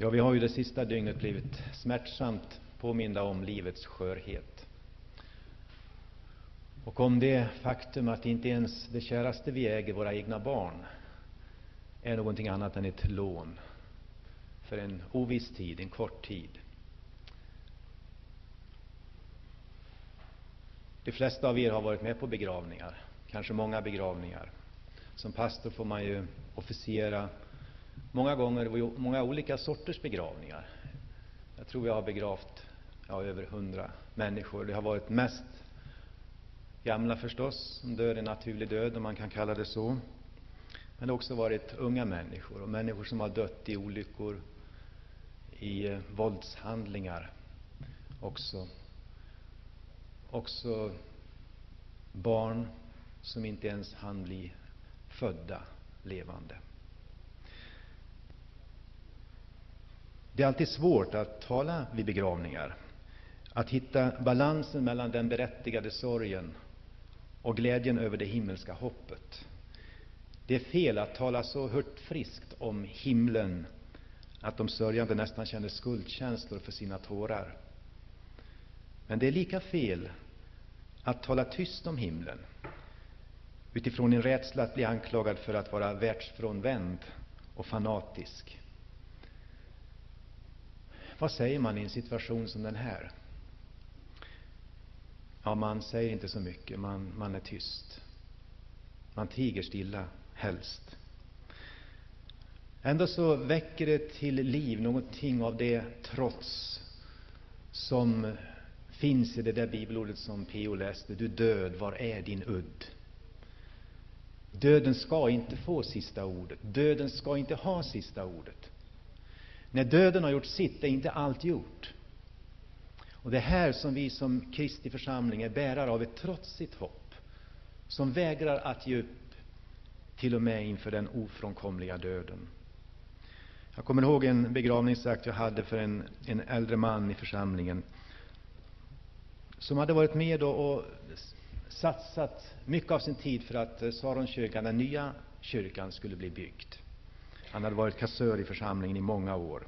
Ja, vi har ju det sista dygnet blivit smärtsamt påminda om livets skörhet. Och om det faktum att inte ens det käraste vi äger, våra egna barn, är någonting annat än ett lån för en oviss tid, en kort tid. De flesta av er har varit med på begravningar, kanske många begravningar. Som pastor får man ju officiera många gånger många olika sorters begravningar. Jag tror jag har begravt ja, över hundra människor. Det har varit mest gamla förstås, som dör en naturlig död, om man kan kalla det så. Men det har också varit unga människor och människor som har dött i olyckor, i eh, våldshandlingar också. Också barn som inte ens hann bli födda levande. Det är alltid svårt att tala vid begravningar, att hitta balansen mellan den berättigade sorgen och glädjen över det himmelska hoppet. Det är fel att tala så hurtfriskt om himlen att de sörjande nästan känner skuldkänslor för sina tårar. Men det är lika fel att tala tyst om himlen utifrån en rädsla att bli anklagad för att vara världsfrånvänd och fanatisk. Vad säger man i en situation som den här? Ja, man säger inte så mycket, man, man är tyst. Man tiger stilla, helst. Ändå så väcker det till liv någonting av det trots som finns i det där bibelordet som P.O. läste. Du död, var är din udd? Döden ska inte få sista ordet. Döden ska inte ha sista ordet. När döden har gjort sitt är inte allt gjort. Och det är här som vi som Kristi församling är bärare av ett trotsigt hopp, som vägrar att ge upp, till och med inför den ofrånkomliga döden. Jag kommer ihåg en begravningsakt jag hade för en, en äldre man i församlingen, som hade varit med och, och satsat mycket av sin tid för att eh, Saronkyrkan, den nya kyrkan, skulle bli byggd. Han hade varit kassör i församlingen i många år.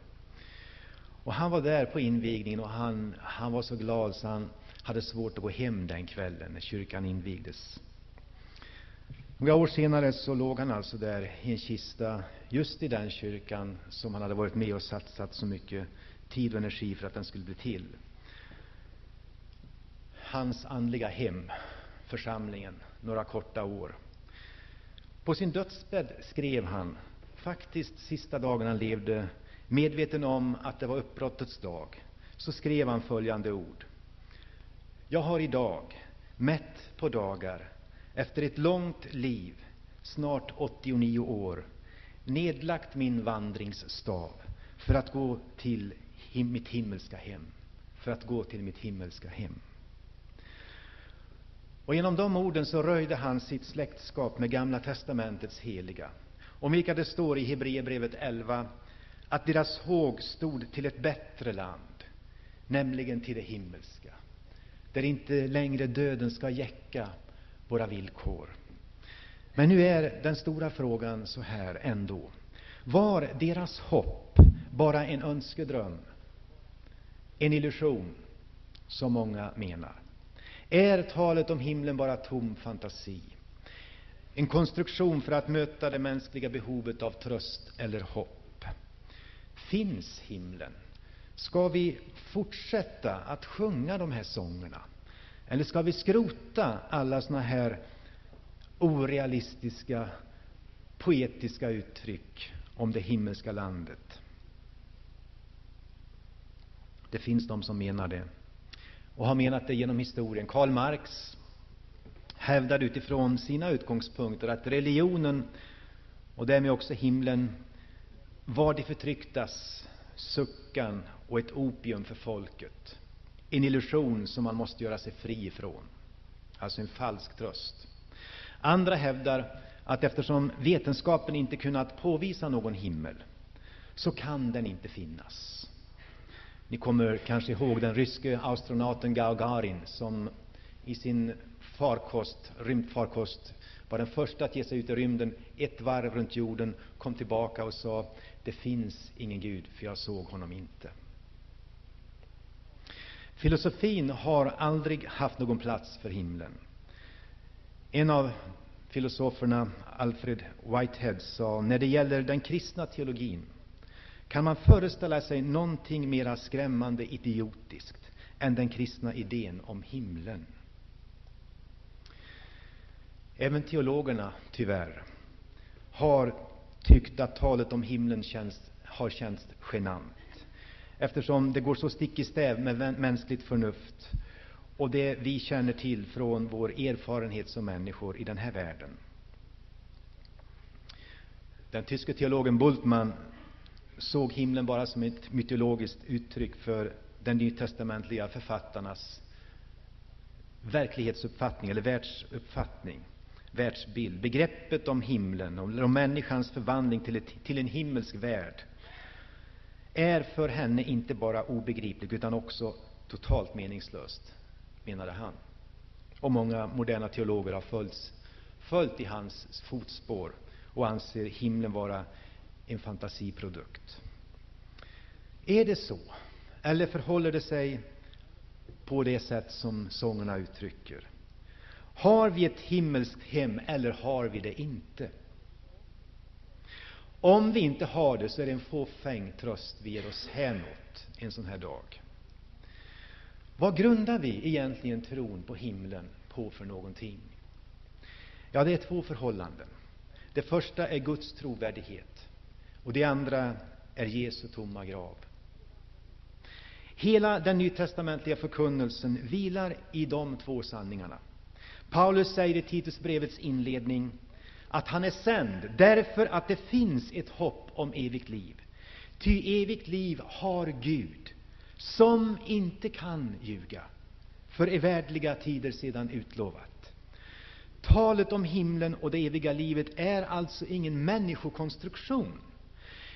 Och Han var där på invigningen och han, han var så glad så han hade svårt att gå hem den kvällen när kyrkan invigdes. Några år senare så låg han alltså där i en kista, just i den kyrkan som han hade varit med och satsat så mycket tid och energi för att den skulle bli till. Hans andliga hem, församlingen, några korta år. På sin dödsbädd skrev han, faktiskt sista dagen han levde, medveten om att det var uppbrottets dag, så skrev han följande ord. Jag har idag, mätt på dagar, efter ett långt liv, snart 89 år, nedlagt min vandringsstav för att gå till mitt himmelska hem. För att gå till mitt himmelska hem. Och genom de orden så röjde han sitt släktskap med Gamla testamentets heliga, om vilka det står i Hebreerbrevet 11 att deras håg stod till ett bättre land, nämligen till det himmelska, där inte längre döden ska jäcka våra villkor. Men nu är den stora frågan så här ändå. Var deras hopp bara en önskedröm, en illusion, som många menar? Är talet om himlen bara tom fantasi? En konstruktion för att möta det mänskliga behovet av tröst eller hopp? Finns himlen? Ska vi fortsätta att sjunga de här sångerna? Eller ska vi skrota alla såna här orealistiska, poetiska uttryck om det himmelska landet? Det finns de som menar det, och har menat det genom historien. Karl Marx hävdar utifrån sina utgångspunkter att religionen, och därmed också himlen, var de förtrycktas suckan och ett opium för folket. En illusion som man måste göra sig fri ifrån. Alltså en falsk tröst. Andra hävdar att eftersom vetenskapen inte kunnat påvisa någon himmel, så kan den inte finnas. Ni kommer kanske ihåg den ryske astronauten Gagarin, som i sin farkost, rymdfarkost var den första att ge sig ut i rymden, ett varv runt jorden, kom tillbaka och sa det finns ingen Gud, för jag såg honom inte. Filosofin har aldrig haft någon plats för himlen. En av filosoferna, Alfred Whitehead, sa när det gäller den kristna teologin kan man föreställa sig någonting mera skrämmande idiotiskt än den kristna idén om himlen. Även teologerna, tyvärr, har tyckt att talet om himlen känns, har känts genant, eftersom det går så stick i stäv med mänskligt förnuft och det vi känner till från vår erfarenhet som människor i den här världen. Den tyske teologen Bultmann såg himlen bara som ett mytologiskt uttryck för den nytestamentliga författarnas verklighetsuppfattning eller världsuppfattning, världsbild. Begreppet om himlen, om människans förvandling till, ett, till en himmelsk värld, är för henne inte bara obegripligt utan också totalt meningslöst, menade han. Och många moderna teologer har följts, följt i hans fotspår och anser himlen vara en fantasiprodukt. Är det så? Eller förhåller det sig på det sätt som sångerna uttrycker? Har vi ett himmelskt hem eller har vi det inte? Om vi inte har det, så är det en fåfäng tröst vi ger oss hänåt en sån här dag. Vad grundar vi egentligen tron på himlen på för någonting? Ja, det är två förhållanden. Det första är Guds trovärdighet, och det andra är Jesu tomma grav. Hela den nytestamentliga förkunnelsen vilar i de två sanningarna. Paulus säger i Titusbrevets inledning att han är sänd därför att det finns ett hopp om evigt liv. Ty evigt liv har Gud, som inte kan ljuga, för evärdliga tider sedan utlovat. Talet om himlen och det eviga livet är alltså ingen människokonstruktion.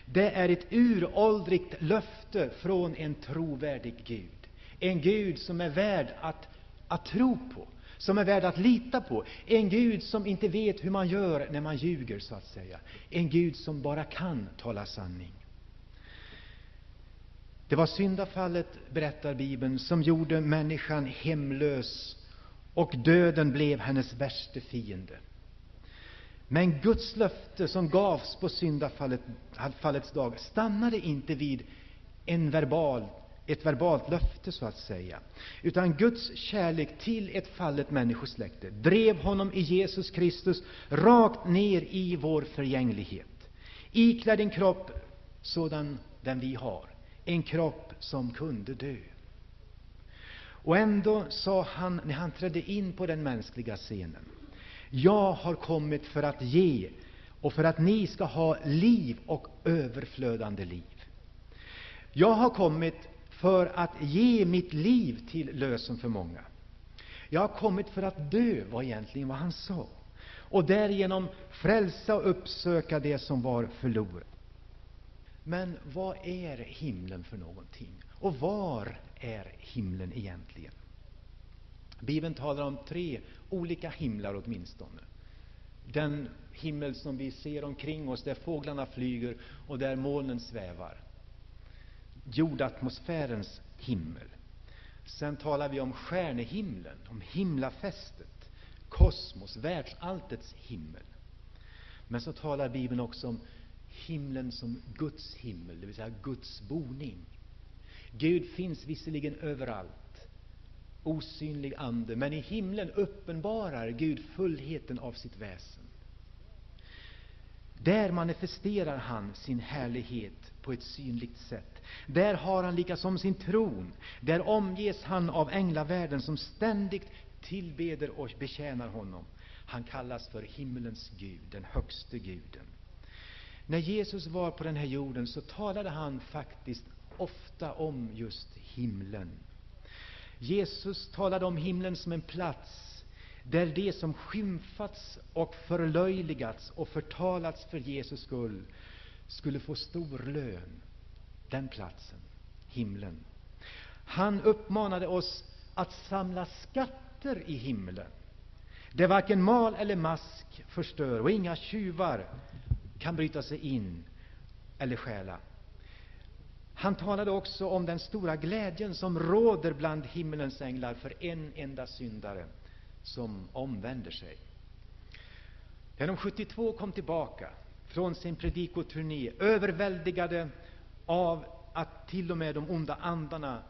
Det är ett uråldrigt löfte från en trovärdig Gud. En Gud som är värd att, att tro på, som är värd att lita på. En Gud som inte vet hur man gör när man ljuger, så att säga. En Gud som bara kan tala sanning. Det var syndafallet, berättar Bibeln, som gjorde människan hemlös och döden blev hennes värste fiende. Men Guds löfte som gavs på syndafallets dag stannade inte vid en verbal, ett verbalt löfte, så att säga. Utan Guds kärlek till ett fallet människosläkte drev honom i Jesus Kristus rakt ner i vår förgänglighet, iklädd en kropp sådan den vi har, en kropp som kunde dö. Och ändå sa han, när han trädde in på den mänskliga scenen, jag har kommit för att ge och för att ni ska ha liv och överflödande liv. Jag har kommit för att ge mitt liv till lösen för många. Jag har kommit för att dö, var egentligen vad han sa, och därigenom frälsa och uppsöka det som var förlorat. Men vad är himlen för någonting? Och var är himlen egentligen? Bibeln talar om tre olika himlar åtminstone. Den himmel som vi ser omkring oss, där fåglarna flyger och där molnen svävar. Jordatmosfärens himmel. Sen talar vi om stjärnehimlen, om himlafästet, kosmos, världsalltets himmel. Men så talar Bibeln också om himlen som Guds himmel, det vill säga Guds boning. Gud finns visserligen överallt, osynlig ande, men i himlen uppenbarar Gud fullheten av sitt väsen. Där manifesterar han sin härlighet på ett synligt sätt. Där har han likasom sin tron. Där omges han av änglavärlden som ständigt tillbeder och betjänar honom. Han kallas för himmelens Gud, den högste guden. När Jesus var på den här jorden så talade han faktiskt ofta om just himlen. Jesus talade om himlen som en plats där de som skymfats och förlöjligats och förtalats för Jesus skull skulle få stor lön. Den platsen, himlen. Han uppmanade oss att samla skatter i himlen, där varken mal eller mask förstör och inga tjuvar kan bryta sig in eller stjäla. Han talade också om den stora glädjen som råder bland himmelens änglar för en enda syndare som omvänder sig. När de 72 kom tillbaka från sin predikoturné, överväldigade av att till och med de onda andarna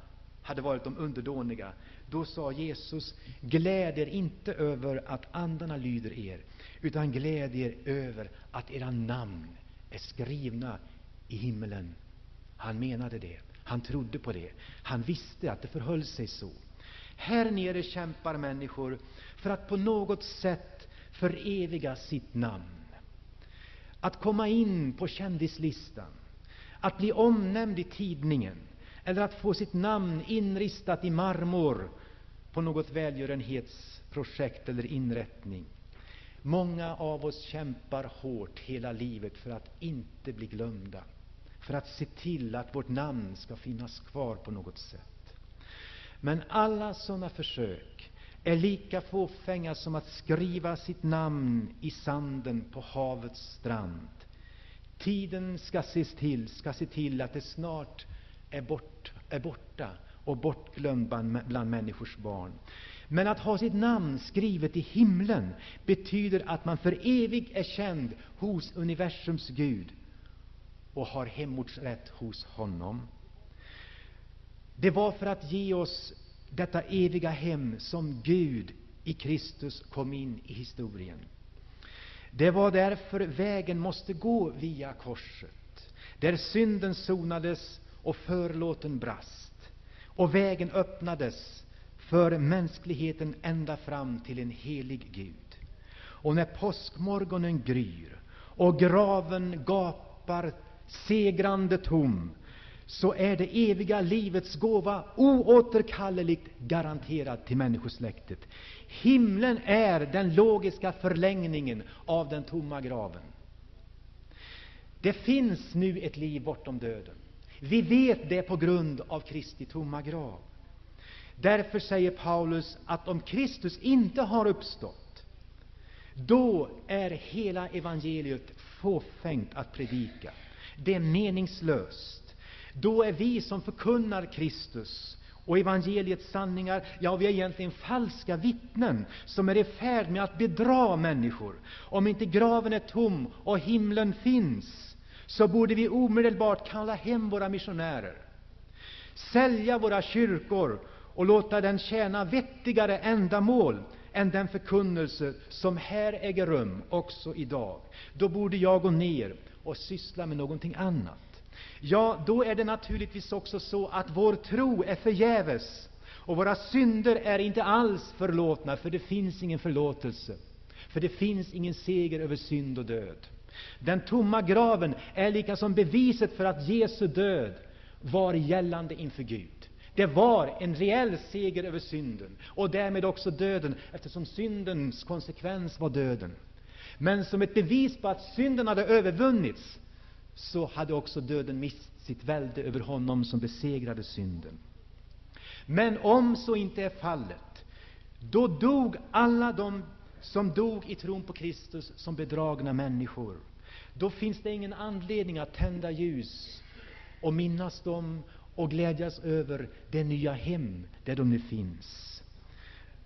hade varit de underdåniga, då sa Jesus, gläd er inte över att andarna lyder er, utan gläd er över att era namn är skrivna i himmelen. Han menade det. Han trodde på det. Han visste att det förhöll sig så. Här nere kämpar människor för att på något sätt föreviga sitt namn. Att komma in på kändislistan, att bli omnämnd i tidningen eller att få sitt namn inristat i marmor på något välgörenhetsprojekt eller inrättning. Många av oss kämpar hårt hela livet för att inte bli glömda, för att se till att vårt namn ska finnas kvar på något sätt. Men alla sådana försök är lika fåfänga som att skriva sitt namn i sanden på havets strand. Tiden ska se till, ska se till att det snart är, bort, är borta och bortglömd bland, bland människors barn. Men att ha sitt namn skrivet i himlen betyder att man för evigt är känd hos universums Gud och har hemortsrätt hos honom. Det var för att ge oss detta eviga hem som Gud i Kristus kom in i historien. Det var därför vägen måste gå via korset, där synden sonades och förlåten brast, och vägen öppnades för mänskligheten ända fram till en helig Gud. Och när påskmorgonen gryr och graven gapar segrande tom, så är det eviga livets gåva oåterkalleligt garanterad till människosläktet. Himlen är den logiska förlängningen av den tomma graven. Det finns nu ett liv bortom döden. Vi vet det på grund av Kristi tomma grav. Därför säger Paulus att om Kristus inte har uppstått, då är hela evangeliet fåfängt att predika. Det är meningslöst. Då är vi som förkunnar Kristus och evangeliets sanningar, ja, vi är egentligen falska vittnen som är i färd med att bedra människor. Om inte graven är tom och himlen finns, så borde vi omedelbart kalla hem våra missionärer, sälja våra kyrkor och låta den tjäna vettigare ändamål än den förkunnelse som här äger rum också idag. Då borde jag gå ner och syssla med någonting annat. Ja, då är det naturligtvis också så att vår tro är förgäves och våra synder är inte alls förlåtna, för det finns ingen förlåtelse. För det finns ingen seger över synd och död. Den tomma graven är lika som beviset för att Jesu död var gällande inför Gud. Det var en reell seger över synden och därmed också döden, eftersom syndens konsekvens var döden. Men som ett bevis på att synden hade övervunnits, så hade också döden mist sitt välde över honom som besegrade synden. Men om så inte är fallet, då dog alla de som dog i tron på Kristus som bedragna människor. Då finns det ingen anledning att tända ljus och minnas dem och glädjas över det nya hem där de nu finns.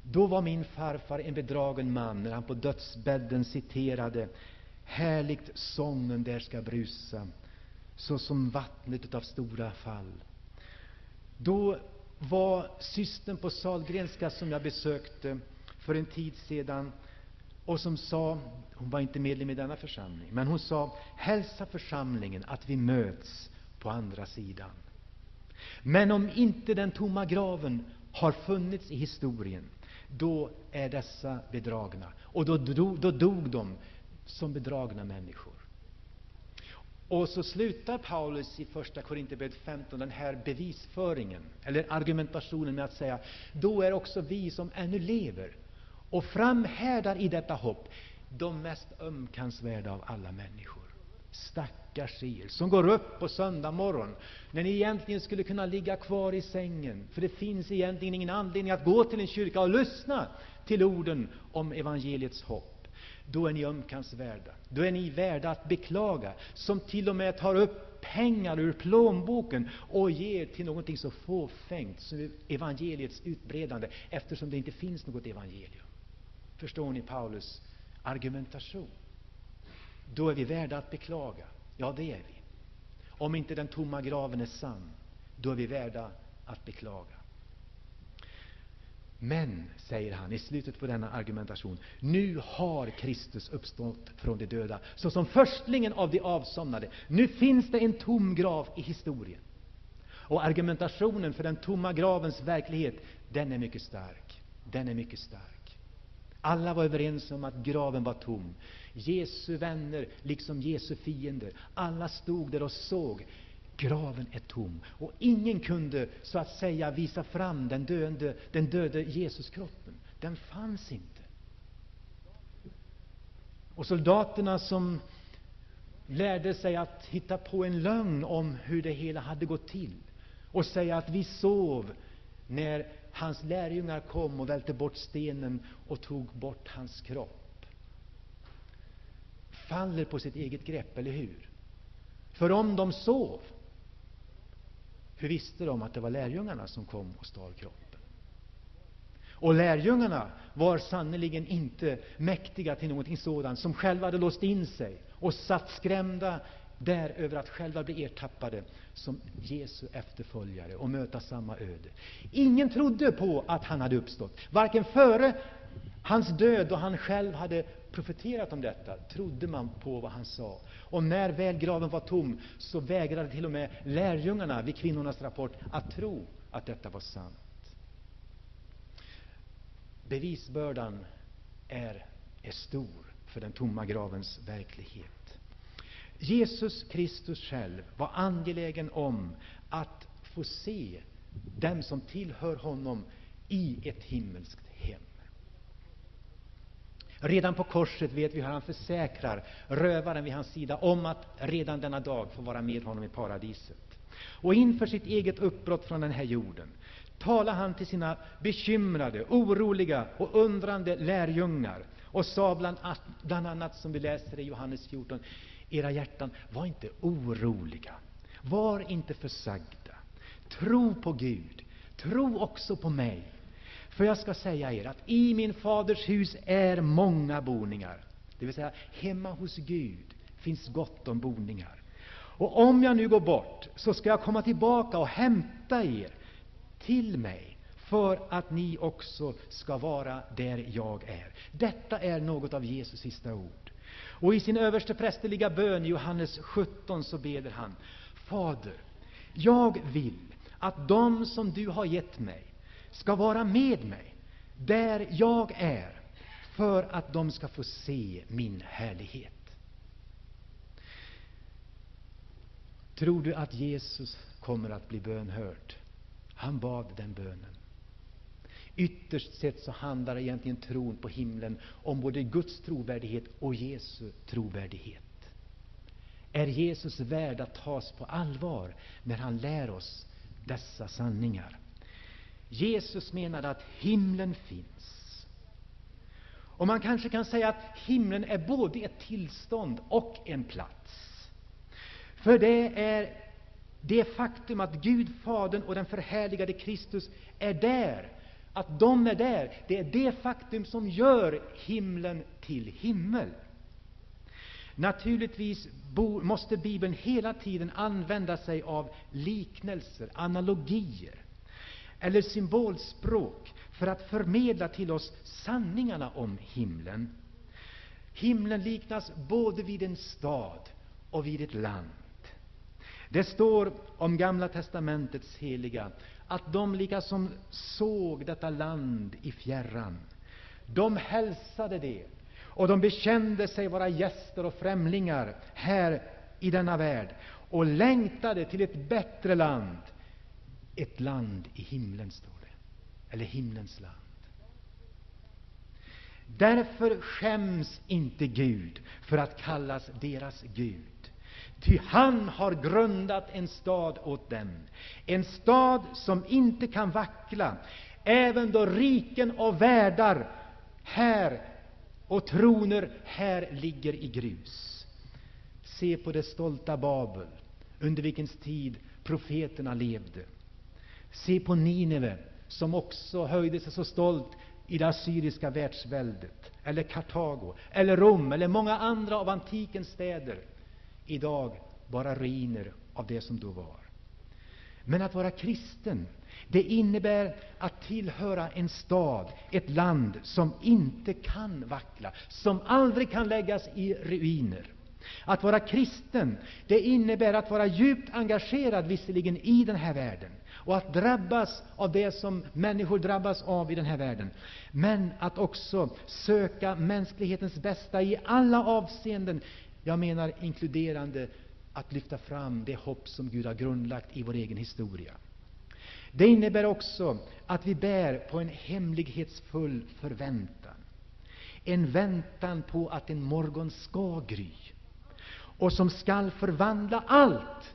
Då var min farfar en bedragen man när han på dödsbädden citerade Härligt sången där ska brusa, så som vattnet av stora fall. Då var systern på Salgrenska, som jag besökte för en tid sedan, och som sa, hon var inte medlem i denna församling, men hon sa, hälsa församlingen att vi möts på andra sidan. Men om inte den tomma graven har funnits i historien, då är dessa bedragna. Och då dog, då dog de som bedragna människor. Och så slutar Paulus i Första Korinthierbrevet 15 den här bevisföringen, eller argumentationen, med att säga då är också vi som ännu lever och framhärdar i detta hopp de mest ömkansvärda av alla människor. Stackars er som går upp på söndag morgon när ni egentligen skulle kunna ligga kvar i sängen, för det finns egentligen ingen anledning att gå till en kyrka och lyssna till orden om evangeliets hopp. Då är ni ömkansvärda. Då är ni värda att beklaga, som till och med tar upp pengar ur plånboken och ger till någonting så fåfängt som evangeliets utbredande, eftersom det inte finns något evangelium. Förstår ni Paulus argumentation? Då är vi värda att beklaga. Ja, det är vi. Om inte den tomma graven är sann, då är vi värda att beklaga. Men, säger han i slutet på denna argumentation, nu har Kristus uppstått från de döda såsom förstlingen av de avsomnade. Nu finns det en tom grav i historien. Och argumentationen för den tomma gravens verklighet, den är mycket stark. Den är mycket stark. Alla var överens om att graven var tom. Jesu vänner, liksom Jesu fiender, alla stod där och såg Graven är tom, och ingen kunde så att säga visa fram den döende, den döde Jesuskroppen. Den fanns inte. Och soldaterna som lärde sig att hitta på en lögn om hur det hela hade gått till och säga att vi sov när hans lärjungar kom och välte bort stenen och tog bort hans kropp. Faller på sitt eget grepp, eller hur? För om de sov, hur visste de att det var lärjungarna som kom och stal kroppen? Och lärjungarna var sannerligen inte mäktiga till någonting sådant, som själva hade låst in sig och satt skrämda där över att själva bli ertappade som Jesu efterföljare och möta samma öde. Ingen trodde på att han hade uppstått. Varken före hans död, då han själv hade profeterat om detta, trodde man på vad han sa. Och när väl graven var tom, så vägrade till och med lärjungarna vid kvinnornas rapport att tro att detta var sant. Bevisbördan är, är stor för den tomma gravens verklighet. Jesus Kristus själv var angelägen om att få se dem som tillhör honom i ett himmelskt hem. Redan på korset vet vi hur han försäkrar rövaren vid hans sida om att redan denna dag få vara med honom i paradiset. Och inför sitt eget uppbrott från den här jorden talar han till sina bekymrade, oroliga och undrande lärjungar och sa bland, bland annat, som vi läser i Johannes 14, era hjärtan, var inte oroliga, var inte försagda. Tro på Gud, tro också på mig. För jag ska säga er att i min faders hus är många boningar. Det vill säga, hemma hos Gud finns gott om boningar. Och om jag nu går bort, så ska jag komma tillbaka och hämta er till mig, för att ni också ska vara där jag är. Detta är något av Jesus sista ord. Och i sin översteprästerliga bön i Johannes 17 så beder han Fader, jag vill att de som du har gett mig ska vara med mig där jag är, för att de ska få se min härlighet. Tror du att Jesus kommer att bli bönhörd? Han bad den bönen. Ytterst sett så handlar egentligen tron på himlen om både Guds trovärdighet och Jesu trovärdighet. Är Jesus värd att tas på allvar när han lär oss dessa sanningar? Jesus menade att himlen finns. Och man kanske kan säga att himlen är både ett tillstånd och en plats. För det är det faktum att Gud, Fadern och den förhärligade Kristus är där, att de är där, det är det faktum som gör himlen till himmel. Naturligtvis måste Bibeln hela tiden använda sig av liknelser, analogier eller symbolspråk för att förmedla till oss sanningarna om himlen. Himlen liknas både vid en stad och vid ett land. Det står om Gamla testamentets heliga att de liksom såg detta land i fjärran. De hälsade det, och de bekände sig vara gäster och främlingar här i denna värld och längtade till ett bättre land, ett land i himlen, står det. Eller himlens land. Därför skäms inte Gud för att kallas deras Gud. Ty han har grundat en stad åt dem, en stad som inte kan vackla, även då riken och världar här och troner här ligger i grus. Se på det stolta Babel, under vilkens tid profeterna levde. Se på Nineve, som också höjde sig så stolt i det assyriska världsväldet, eller Kartago, eller Rom, eller många andra av antikens städer. Idag bara ruiner av det som då var. Men att vara kristen, det innebär att tillhöra en stad, ett land som inte kan vackla, som aldrig kan läggas i ruiner. Att vara kristen, det innebär att vara djupt engagerad visserligen i den här världen och att drabbas av det som människor drabbas av i den här världen, men att också söka mänsklighetens bästa i alla avseenden. Jag menar inkluderande att lyfta fram det hopp som Gud har grundlagt i vår egen historia. Det innebär också att vi bär på en hemlighetsfull förväntan. En väntan på att en morgon ska gry och som skall förvandla allt.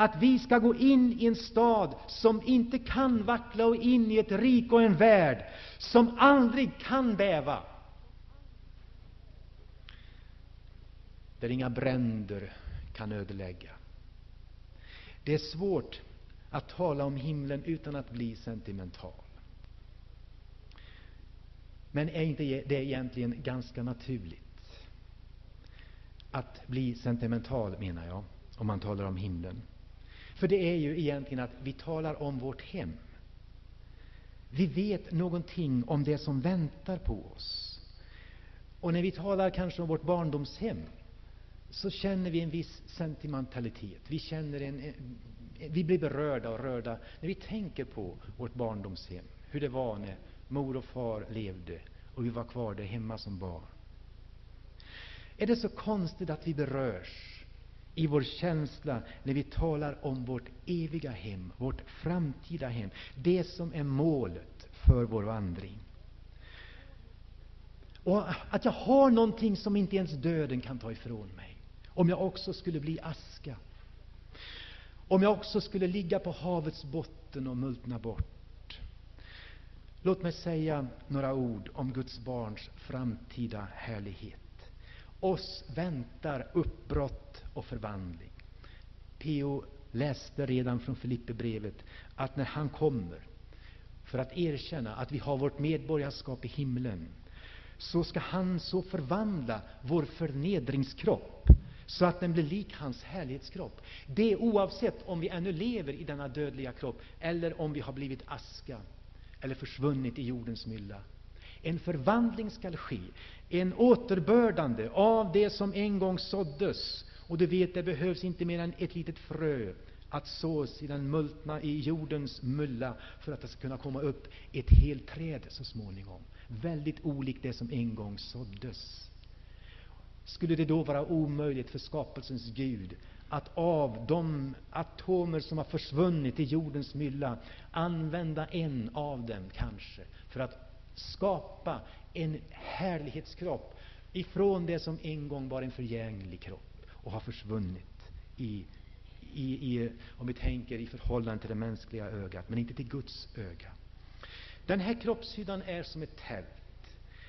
Att vi ska gå in i en stad som inte kan vackla och in i ett rik och en värld som aldrig kan bäva. Där inga bränder kan ödelägga. Det är svårt att tala om himlen utan att bli sentimental. Men är inte det egentligen ganska naturligt? Att bli sentimental, menar jag, om man talar om himlen. För det är ju egentligen att vi talar om vårt hem. Vi vet någonting om det som väntar på oss. Och när vi talar kanske om vårt barndomshem, så känner vi en viss sentimentalitet. Vi, känner en, vi blir berörda och rörda när vi tänker på vårt barndomshem, hur det var när mor och far levde och vi var kvar där hemma som barn. Är det så konstigt att vi berörs i vår känsla när vi talar om vårt eviga hem, vårt framtida hem, det som är målet för vår vandring? Och att jag har någonting som inte ens döden kan ta ifrån mig, om jag också skulle bli aska. Om jag också skulle ligga på havets botten och multna bort. Låt mig säga några ord om Guds barns framtida härlighet. Oss väntar uppbrott och förvandling. P.O. läste redan från Filipperbrevet att när han kommer för att erkänna att vi har vårt medborgarskap i himlen, så ska han så förvandla vår förnedringskropp så att den blir lik hans härlighetskropp. Det oavsett om vi ännu lever i denna dödliga kropp eller om vi har blivit aska eller försvunnit i jordens mylla. En förvandling skall ske, en återbördande av det som en gång såddes. Och du vet, det behövs inte mer än ett litet frö att sås i den multna, i jordens mylla för att det ska kunna komma upp ett helt träd så småningom. Väldigt olikt det som en gång såddes. Skulle det då vara omöjligt för skapelsens Gud att av de atomer som har försvunnit i jordens mylla använda en av dem, kanske, för att skapa en härlighetskropp ifrån det som en gång var en förgänglig kropp och har försvunnit i, i, i, om vi tänker i förhållande till det mänskliga ögat, men inte till Guds öga. Den här kroppshyddan är som ett tält.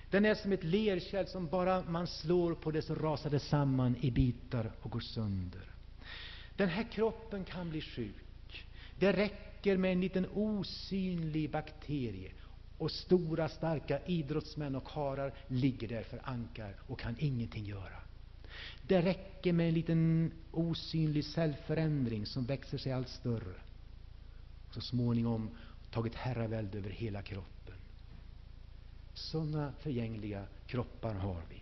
Den är som ett lerkärl som bara man slår på det så rasar det samman i bitar och går sönder. Den här kroppen kan bli sjuk. Det räcker med en liten osynlig bakterie och stora starka idrottsmän och karar ligger där för ankar och kan ingenting göra. Det räcker med en liten osynlig cellförändring som växer sig allt större. Och så småningom tagit herravälde över hela kroppen. Sådana förgängliga kroppar har vi.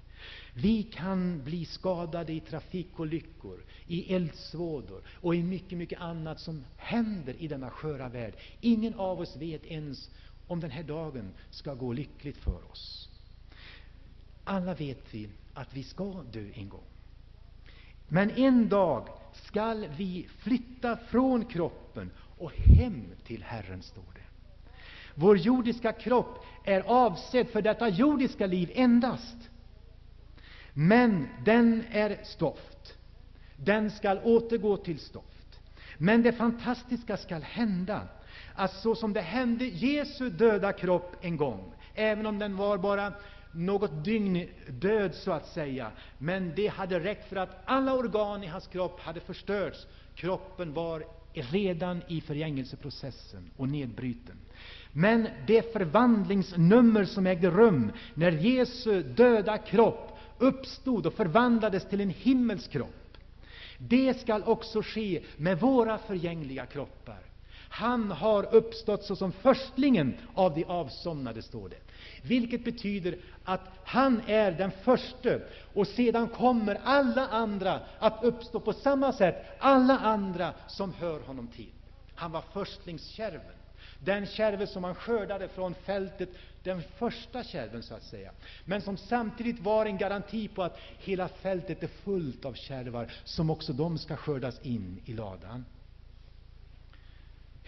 Vi kan bli skadade i trafikolyckor, i eldsvådor och i mycket, mycket annat som händer i denna sköra värld. Ingen av oss vet ens om den här dagen ska gå lyckligt för oss. Alla vet vi att vi ska dö en gång. Men en dag skall vi flytta från kroppen och hem till Herren, står det. Vår jordiska kropp är avsedd för detta jordiska liv endast. Men den är stoft. Den skall återgå till stoft. Men det fantastiska skall hända att så som det hände Jesu döda kropp en gång, även om den var bara något dygn död, så att säga. Men det hade räckt för att alla organ i hans kropp hade förstörts. Kroppen var redan i förgängelseprocessen och nedbruten. Men det förvandlingsnummer som ägde rum när Jesu döda kropp uppstod och förvandlades till en himmelsk kropp, det skall också ske med våra förgängliga kroppar. Han har uppstått såsom förstlingen av de avsomnade, står det. Vilket betyder att han är den förste, och sedan kommer alla andra att uppstå på samma sätt, alla andra som hör honom till. Han var förstlingskärven, den kärve som man skördade från fältet, den första kärven så att säga, men som samtidigt var en garanti på att hela fältet är fullt av kärvar, som också de ska skördas in i ladan.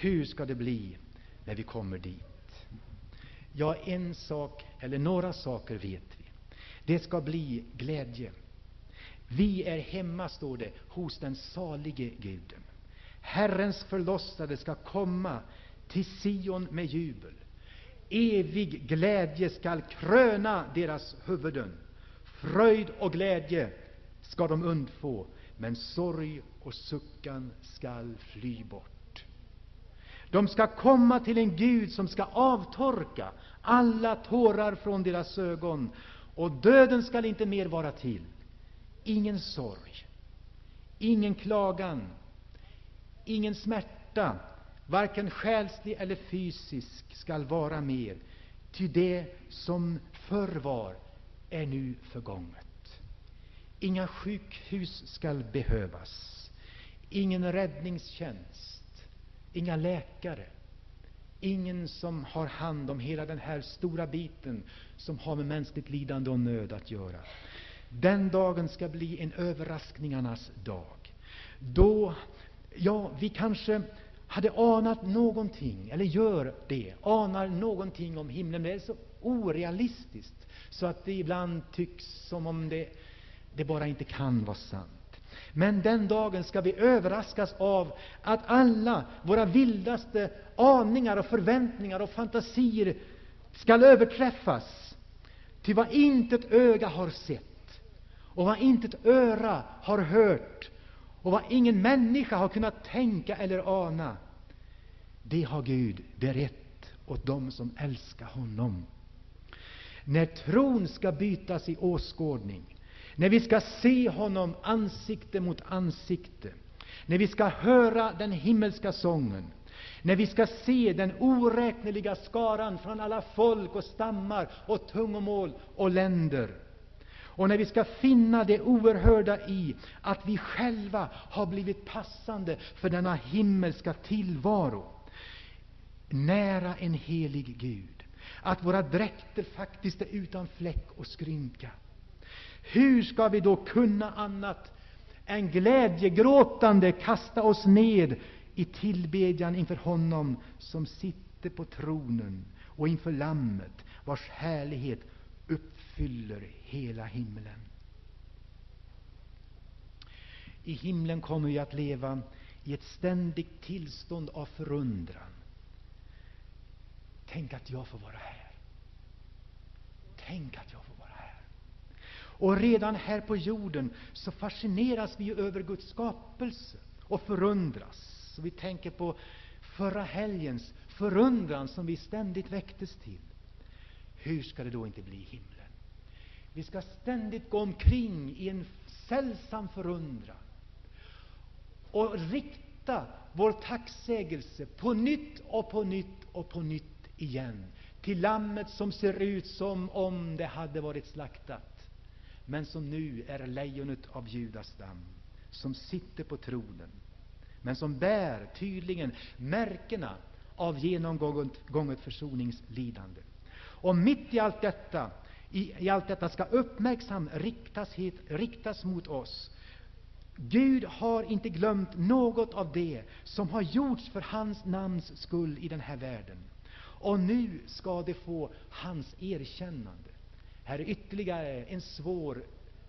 Hur ska det bli när vi kommer dit? Ja, en sak, eller några saker vet vi. Det ska bli glädje. Vi är hemma, står det, hos den salige Guden. Herrens förlossade ska komma till Sion med jubel. Evig glädje skall kröna deras huvuden. Fröjd och glädje ska de undfå, men sorg och suckan skall fly bort. De ska komma till en Gud som ska avtorka alla tårar från deras ögon, och döden skall inte mer vara till. Ingen sorg, ingen klagan, ingen smärta, varken själslig eller fysisk, skall vara mer, ty det som förr var är nu förgånget. Inga sjukhus skall behövas, ingen räddningstjänst, inga läkare, ingen som har hand om hela den här stora biten som har med mänskligt lidande och nöd att göra. Den dagen ska bli en överraskningarnas dag. Då, ja, vi kanske hade anat någonting, eller gör det, anar någonting om himlen. Det är så orealistiskt så att det ibland tycks som om det, det bara inte kan vara sant. Men den dagen ska vi överraskas av att alla våra vildaste aningar och förväntningar och fantasier skall överträffas. Ty vad intet öga har sett och vad intet öra har hört och vad ingen människa har kunnat tänka eller ana, det har Gud berett åt dem som älskar honom. När tron ska bytas i åskådning, när vi ska se honom ansikte mot ansikte, när vi ska höra den himmelska sången, när vi ska se den oräkneliga skaran från alla folk och stammar och tungomål och länder, och när vi ska finna det oerhörda i att vi själva har blivit passande för denna himmelska tillvaro, nära en helig Gud, att våra dräkter faktiskt är utan fläck och skrynka. Hur ska vi då kunna annat än glädjegråtande kasta oss ned i tillbedjan inför honom som sitter på tronen och inför Lammet, vars härlighet uppfyller hela himlen. I himlen kommer vi att leva i ett ständigt tillstånd av förundran. Tänk att jag får vara här. Tänk att jag får vara här. Och redan här på jorden så fascineras vi över Guds skapelse och förundras. Så vi tänker på förra helgens förundran som vi ständigt väcktes till. Hur ska det då inte bli i himlen? Vi ska ständigt gå omkring i en sällsam förundran och rikta vår tacksägelse på nytt och på nytt och på nytt igen till Lammet som ser ut som om det hade varit slaktat, men som nu är lejonet av Judas stam, som sitter på tronen, men som bär tydligen märkena av genomgånget försoningslidande. Och mitt i allt detta, i, i allt detta ska uppmärksam riktas, hit, riktas mot oss. Gud har inte glömt något av det som har gjorts för hans namns skull i den här världen. Och nu ska det få hans erkännande. Här är ytterligare en svår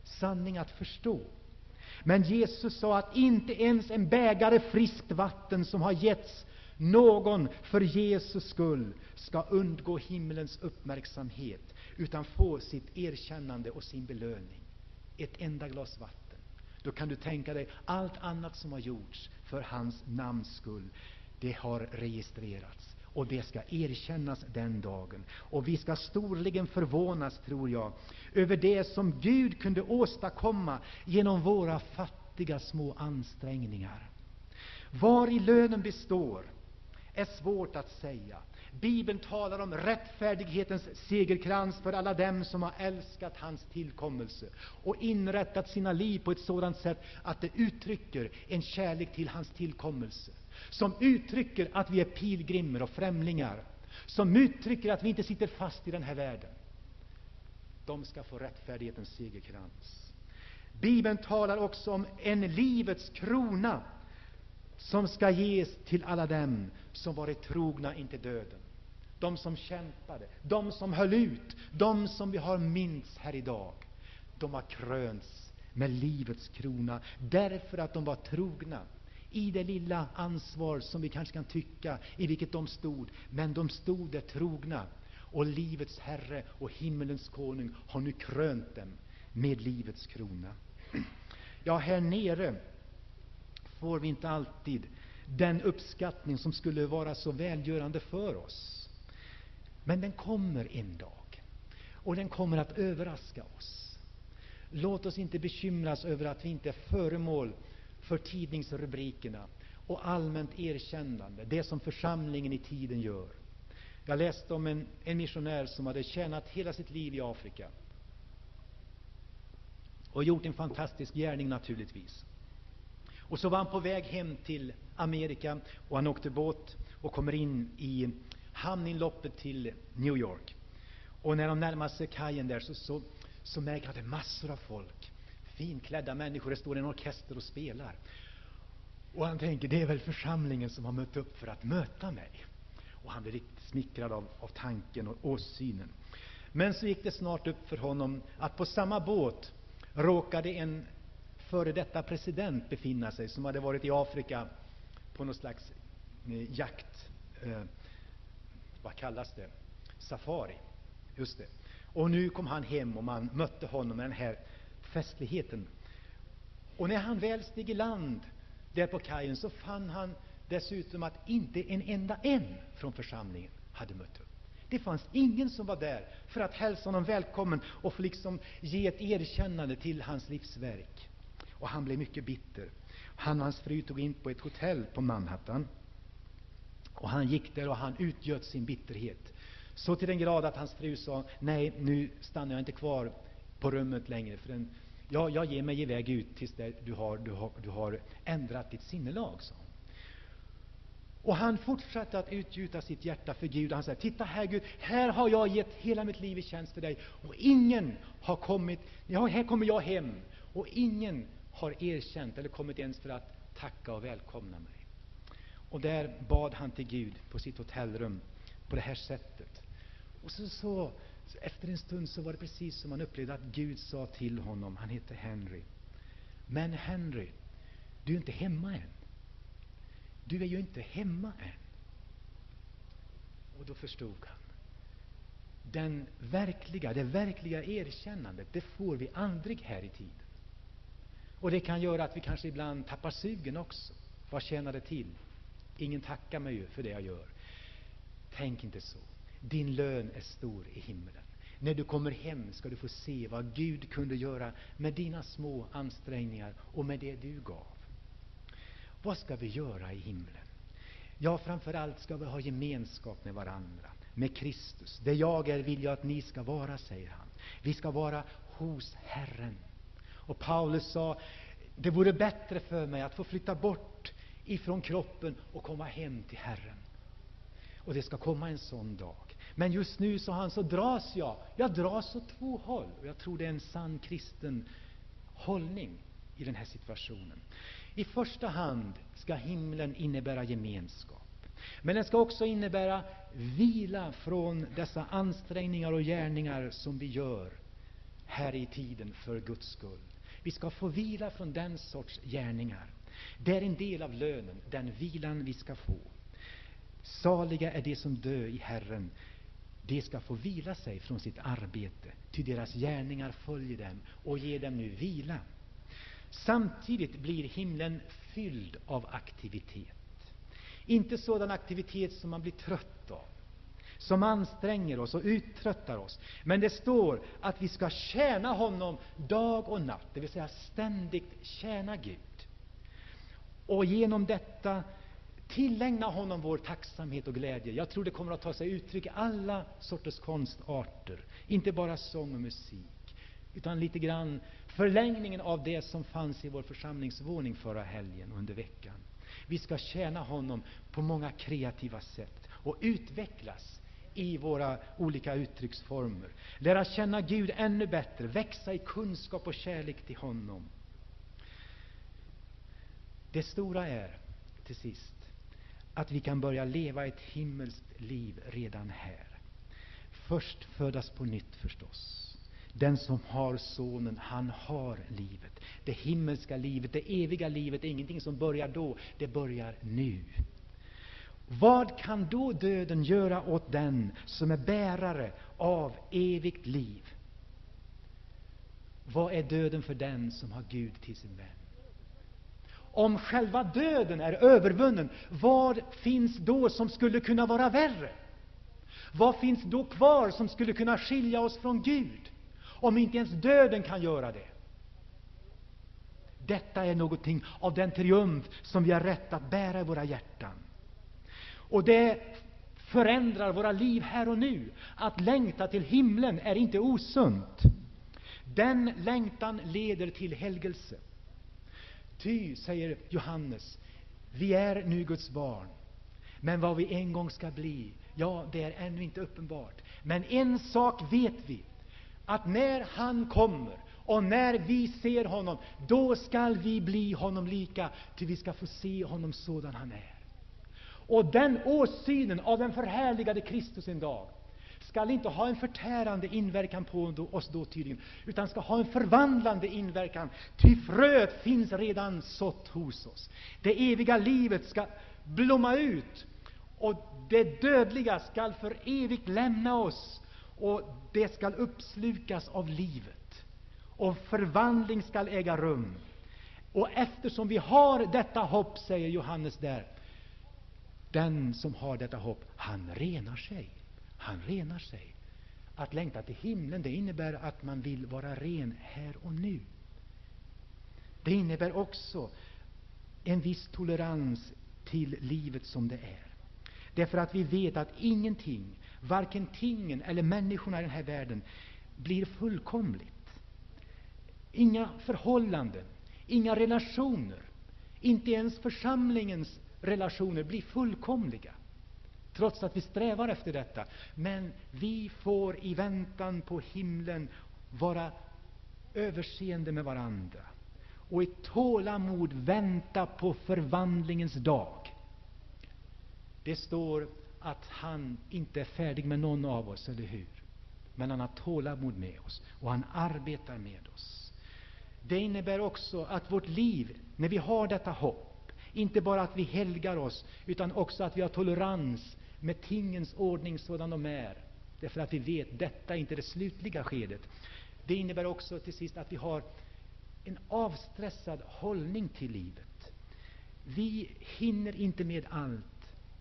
sanning att förstå. Men Jesus sa att inte ens en bägare friskt vatten som har getts någon för Jesus skull ska undgå himlens uppmärksamhet. utan få sitt erkännande och sin belöning. Ett enda glas vatten. Då kan du tänka dig allt annat som har gjorts för hans namns skull. Det har registrerats och det ska erkännas den dagen. Och vi ska storligen förvånas, tror jag, över det som Gud kunde åstadkomma genom våra fattiga små ansträngningar. Var i lönen består är svårt att säga. Bibeln talar om rättfärdighetens segerkrans för alla dem som har älskat hans tillkommelse och inrättat sina liv på ett sådant sätt att det uttrycker en kärlek till hans tillkommelse, som uttrycker att vi är pilgrimer och främlingar, som uttrycker att vi inte sitter fast i den här världen. De ska få rättfärdighetens segerkrans. Bibeln talar också om en livets krona som ska ges till alla dem som varit trogna intill döden. De som kämpade, de som höll ut, de som vi har minns här idag. De har krönts med livets krona därför att de var trogna i det lilla ansvar som vi kanske kan tycka i vilket de stod. Men de stod där trogna och livets Herre och himmelens konung har nu krönt dem med livets krona. Ja, här nere får vi inte alltid den uppskattning som skulle vara så välgörande för oss. Men den kommer en dag, och den kommer att överraska oss. Låt oss inte bekymras över att vi inte är föremål för tidningsrubrikerna och allmänt erkännande, det som församlingen i tiden gör. Jag läste om en, en missionär som hade tjänat hela sitt liv i Afrika och gjort en fantastisk gärning naturligtvis. Och så var han på väg hem till Amerika och han åkte båt och kommer in i hamninloppet till New York. Och när de närmar sig kajen där så, så, så märker han att det är massor av folk. Finklädda människor, det står en orkester och spelar. Och han tänker, det är väl församlingen som har mött upp för att möta mig. Och han blir riktigt smickrad av, av tanken och åsynen. Men så gick det snart upp för honom att på samma båt råkade en före detta president befinna sig, som hade varit i Afrika på något slags eh, jakt, eh, vad kallas det, safari. Just det. Och nu kom han hem och man mötte honom med den här festligheten. Och när han väl steg i land där på kajen så fann han dessutom att inte en enda en från församlingen hade mött upp. Det fanns ingen som var där för att hälsa honom välkommen och för liksom ge ett erkännande till hans livsverk. Och han blev mycket bitter. Han och hans fru tog in på ett hotell på Manhattan. Och han gick där och han utgöt sin bitterhet. Så till den grad att hans fru sa, nej, nu stannar jag inte kvar på rummet längre, för den, ja, jag ger mig iväg ut tills du har, du, har, du har ändrat ditt sinnelag, sa hon. Och han fortsatte att utgjuta sitt hjärta för Gud. Han säger, titta här Gud, här har jag gett hela mitt liv i tjänst för dig, och ingen har kommit, ja, här kommer jag hem, och ingen har erkänt eller kommit ens för att tacka och välkomna mig. Och där bad han till Gud på sitt hotellrum på det här sättet. Och så, så efter en stund så var det precis som han upplevde att Gud sa till honom, han hette Henry. Men Henry, du är inte hemma än. Du är ju inte hemma än. Och då förstod han. Den verkliga, det verkliga erkännandet, det får vi aldrig här i tiden. Och det kan göra att vi kanske ibland tappar sugen också. Vad tjänar det till? Ingen tackar mig ju för det jag gör. Tänk inte så. Din lön är stor i himlen. När du kommer hem ska du få se vad Gud kunde göra med dina små ansträngningar och med det du gav. Vad ska vi göra i himlen? Ja, framför allt ska vi ha gemenskap med varandra, med Kristus. Det jag är vill jag att ni ska vara, säger han. Vi ska vara hos Herren. Och Paulus sa, det vore bättre för mig att få flytta bort ifrån kroppen och komma hem till Herren. Och det ska komma en sån dag. Men just nu, sa han, så dras jag. Jag dras åt två håll. Och jag tror det är en sann kristen hållning i den här situationen. I första hand ska himlen innebära gemenskap. Men den ska också innebära vila från dessa ansträngningar och gärningar som vi gör här i tiden för Guds skull. Vi ska få vila från den sorts gärningar. Det är en del av lönen, den vilan vi ska få. Saliga är de som dö i Herren. de ska få vila sig från sitt arbete, ty deras gärningar följer dem och ger dem nu vila. Samtidigt blir himlen fylld av aktivitet. Inte sådan aktivitet som man blir trött av, som anstränger oss och uttröttar oss. Men det står att vi ska tjäna honom dag och natt, det vill säga ständigt tjäna Gud. Och genom detta tillägna honom vår tacksamhet och glädje. Jag tror det kommer att ta sig uttryck i alla sorters konstarter, inte bara sång och musik, utan lite grann förlängningen av det som fanns i vår församlingsvåning förra helgen och under veckan. Vi ska tjäna honom på många kreativa sätt och utvecklas i våra olika uttrycksformer. Lära känna Gud ännu bättre, växa i kunskap och kärlek till honom. Det stora är, till sist, att vi kan börja leva ett himmelskt liv redan här. Först födas på nytt förstås. Den som har Sonen, han har livet. Det himmelska livet, det eviga livet, är ingenting som börjar då, det börjar nu. Vad kan då döden göra åt den som är bärare av evigt liv? Vad är döden för den som har Gud till sin vän? Om själva döden är övervunnen, vad finns då som skulle kunna vara värre? Vad finns då kvar som skulle kunna skilja oss från Gud, om inte ens döden kan göra det? Detta är någonting av den triumf som vi har rätt att bära i våra hjärtan. Och det förändrar våra liv här och nu. Att längta till himlen är inte osunt. Den längtan leder till helgelse. Ty, säger Johannes, vi är nu Guds barn. Men vad vi en gång ska bli, ja, det är ännu inte uppenbart. Men en sak vet vi, att när han kommer och när vi ser honom, då skall vi bli honom lika, ty vi ska få se honom sådan han är. Och den åsynen av den förhärligade Kristus en dag skall inte ha en förtärande inverkan på oss då tydligen, utan ska ha en förvandlande inverkan. Ty fröet finns redan sått hos oss. Det eviga livet ska blomma ut, och det dödliga skall för evigt lämna oss, och det skall uppslukas av livet. Och förvandling skall äga rum. Och eftersom vi har detta hopp, säger Johannes där, den som har detta hopp, han renar sig. Han renar sig. Att längta till himlen, det innebär att man vill vara ren här och nu. Det innebär också en viss tolerans till livet som det är. Därför att vi vet att ingenting, varken tingen eller människorna i den här världen, blir fullkomligt. Inga förhållanden, inga relationer, inte ens församlingens relationer blir fullkomliga trots att vi strävar efter detta. Men vi får i väntan på himlen vara överseende med varandra och i tålamod vänta på förvandlingens dag. Det står att han inte är färdig med någon av oss, eller hur? Men han har tålamod med oss och han arbetar med oss. Det innebär också att vårt liv, när vi har detta hopp, inte bara att vi helgar oss, utan också att vi har tolerans med tingens ordning sådan de är, därför att vi vet att detta inte är det slutliga skedet. Det innebär också till sist att vi har en avstressad hållning till livet. Vi hinner inte med allt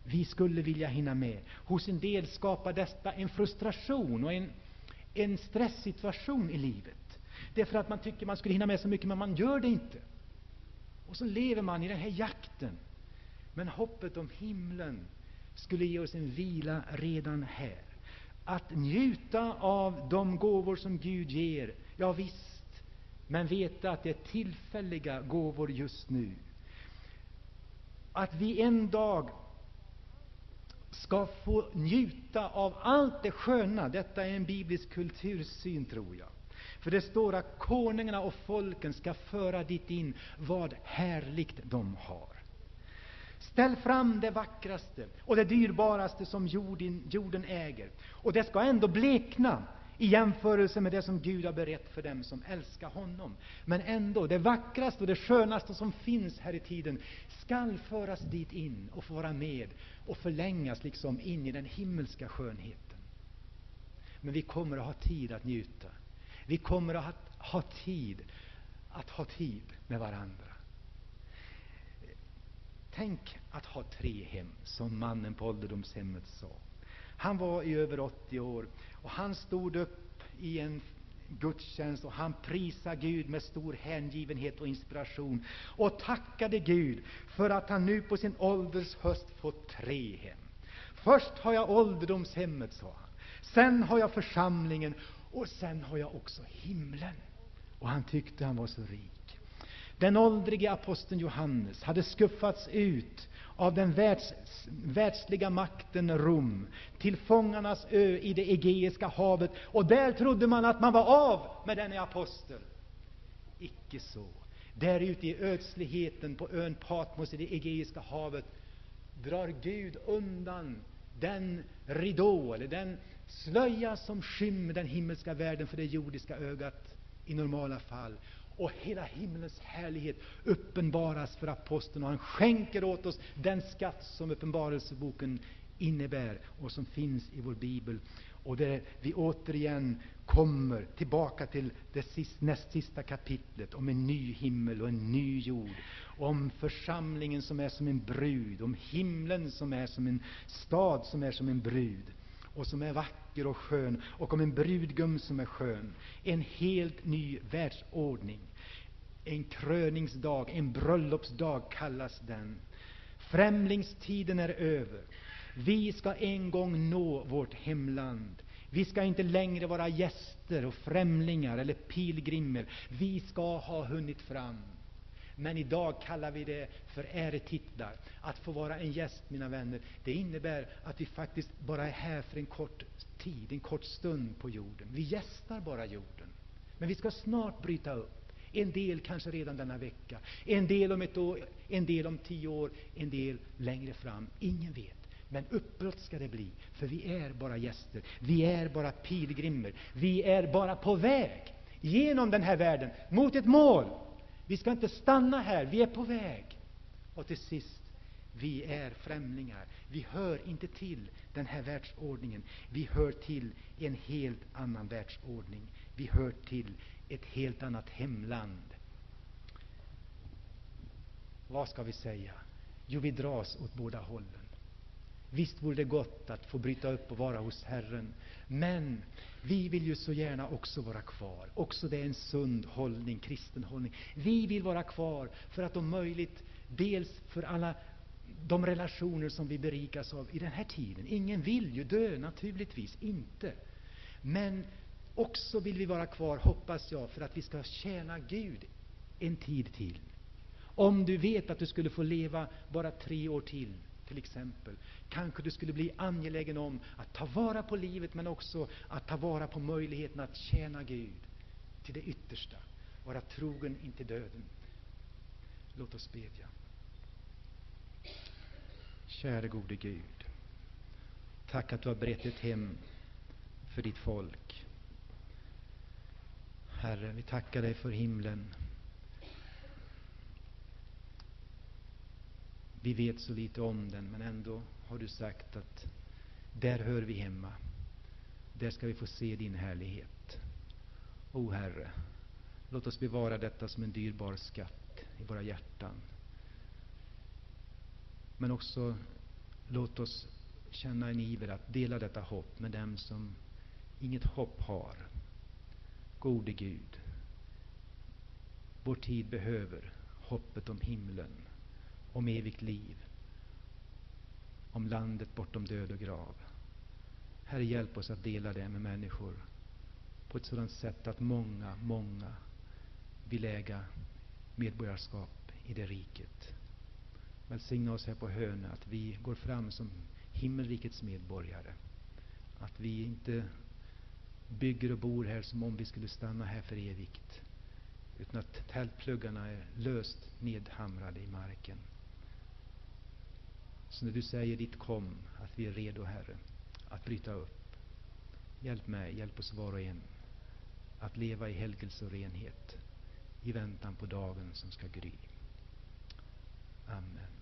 vi skulle vilja hinna med. Hos en del skapar detta en frustration och en, en stresssituation i livet. Därför att man tycker man skulle hinna med så mycket, men man gör det inte. Och så lever man i den här jakten. Men hoppet om himlen skulle ge oss en vila redan här. Att njuta av de gåvor som Gud ger, ja visst, men veta att det är tillfälliga gåvor just nu. Att vi en dag ska få njuta av allt det sköna. Detta är en biblisk kultursyn, tror jag. För det står att konungarna och folken ska föra dit in vad härligt de har. Ställ fram det vackraste och det dyrbaraste som jorden, jorden äger. Och det ska ändå blekna i jämförelse med det som Gud har berett för dem som älskar honom. Men ändå, det vackraste och det skönaste som finns här i tiden skall föras dit in och få vara med och förlängas liksom in i den himmelska skönheten. Men vi kommer att ha tid att njuta. Vi kommer att ha tid att ha tid med varandra. Tänk att ha tre hem, som mannen på ålderdomshemmet sa. Han var i över 80 år och han stod upp i en gudstjänst och han prisade Gud med stor hängivenhet och inspiration och tackade Gud för att han nu på sin ålders höst fått tre hem. Först har jag ålderdomshemmet, sa han. Sen har jag församlingen och sen har jag också himlen. Och han tyckte han var så rik. Den åldrige aposteln Johannes hade skuffats ut av den världs, världsliga makten Rom till fångarnas ö i det Egeiska havet. Och där trodde man att man var av med denne apostel. Icke så. Där ute i ödsligheten på ön Patmos i det Egeiska havet drar Gud undan den ridå, eller den slöja som skymmer den himmelska världen för det jordiska ögat i normala fall. Och hela himlens härlighet uppenbaras för aposteln, och han skänker åt oss den skatt som Uppenbarelseboken innebär och som finns i vår bibel. Och där vi återigen kommer tillbaka till det sist, näst sista kapitlet om en ny himmel och en ny jord, om församlingen som är som en brud, om himlen som är som en stad som är som en brud och som är vacker och skön, och om en brudgum som är skön. En helt ny världsordning. En kröningsdag, en bröllopsdag kallas den. Främlingstiden är över. Vi ska en gång nå vårt hemland. Vi ska inte längre vara gäster och främlingar eller pilgrimer. Vi ska ha hunnit fram. Men idag kallar vi det för äretitlar. Att få vara en gäst, mina vänner, det innebär att vi faktiskt bara är här för en kort tid, en kort stund på jorden. Vi gästar bara jorden. Men vi ska snart bryta upp. En del kanske redan denna vecka, en del om ett år, en del om tio år, en del längre fram. Ingen vet. Men uppbrott ska det bli, för vi är bara gäster. Vi är bara pilgrimer. Vi är bara på väg genom den här världen mot ett mål. Vi ska inte stanna här, vi är på väg. Och till sist, vi är främlingar. Vi hör inte till den här världsordningen. Vi hör till en helt annan världsordning. Vi hör till ett helt annat hemland. Vad ska vi säga? Jo, vi dras åt båda hållen. Visst vore det gott att få bryta upp och vara hos Herren, men vi vill ju så gärna också vara kvar. Också det är en sund hållning, kristen hållning. Vi vill vara kvar för att om möjligt, dels för alla de relationer som vi berikas av i den här tiden. Ingen vill ju dö, naturligtvis inte. Men också vill vi vara kvar, hoppas jag, för att vi ska tjäna Gud en tid till. Om du vet att du skulle få leva bara tre år till, till exempel, kanske du skulle bli angelägen om att ta vara på livet, men också att ta vara på möjligheten att tjäna Gud till det yttersta, vara trogen intill döden. Låt oss bedja. Käre gode Gud, tack att du har berett ett hem för ditt folk. Herre, vi tackar dig för himlen. Vi vet så lite om den, men ändå har du sagt att där hör vi hemma. Där ska vi få se din härlighet. O Herre, låt oss bevara detta som en dyrbar skatt i våra hjärtan. Men också låt oss känna en iver att dela detta hopp med dem som inget hopp har. Gode Gud, vår tid behöver hoppet om himlen, om evigt liv, om landet bortom död och grav. Herre, hjälp oss att dela det med människor på ett sådant sätt att många, många vill äga medborgarskap i det riket. Välsigna oss här på Hönö, att vi går fram som himmelrikets medborgare. Att vi inte bygger och bor här som om vi skulle stanna här för evigt. Utan att tältpluggarna är löst nedhamrade i marken. Så när du säger ditt kom, att vi är redo, Herre, att bryta upp. Hjälp mig, hjälp oss var och en att leva i helgelse och renhet i väntan på dagen som ska gry. Amen.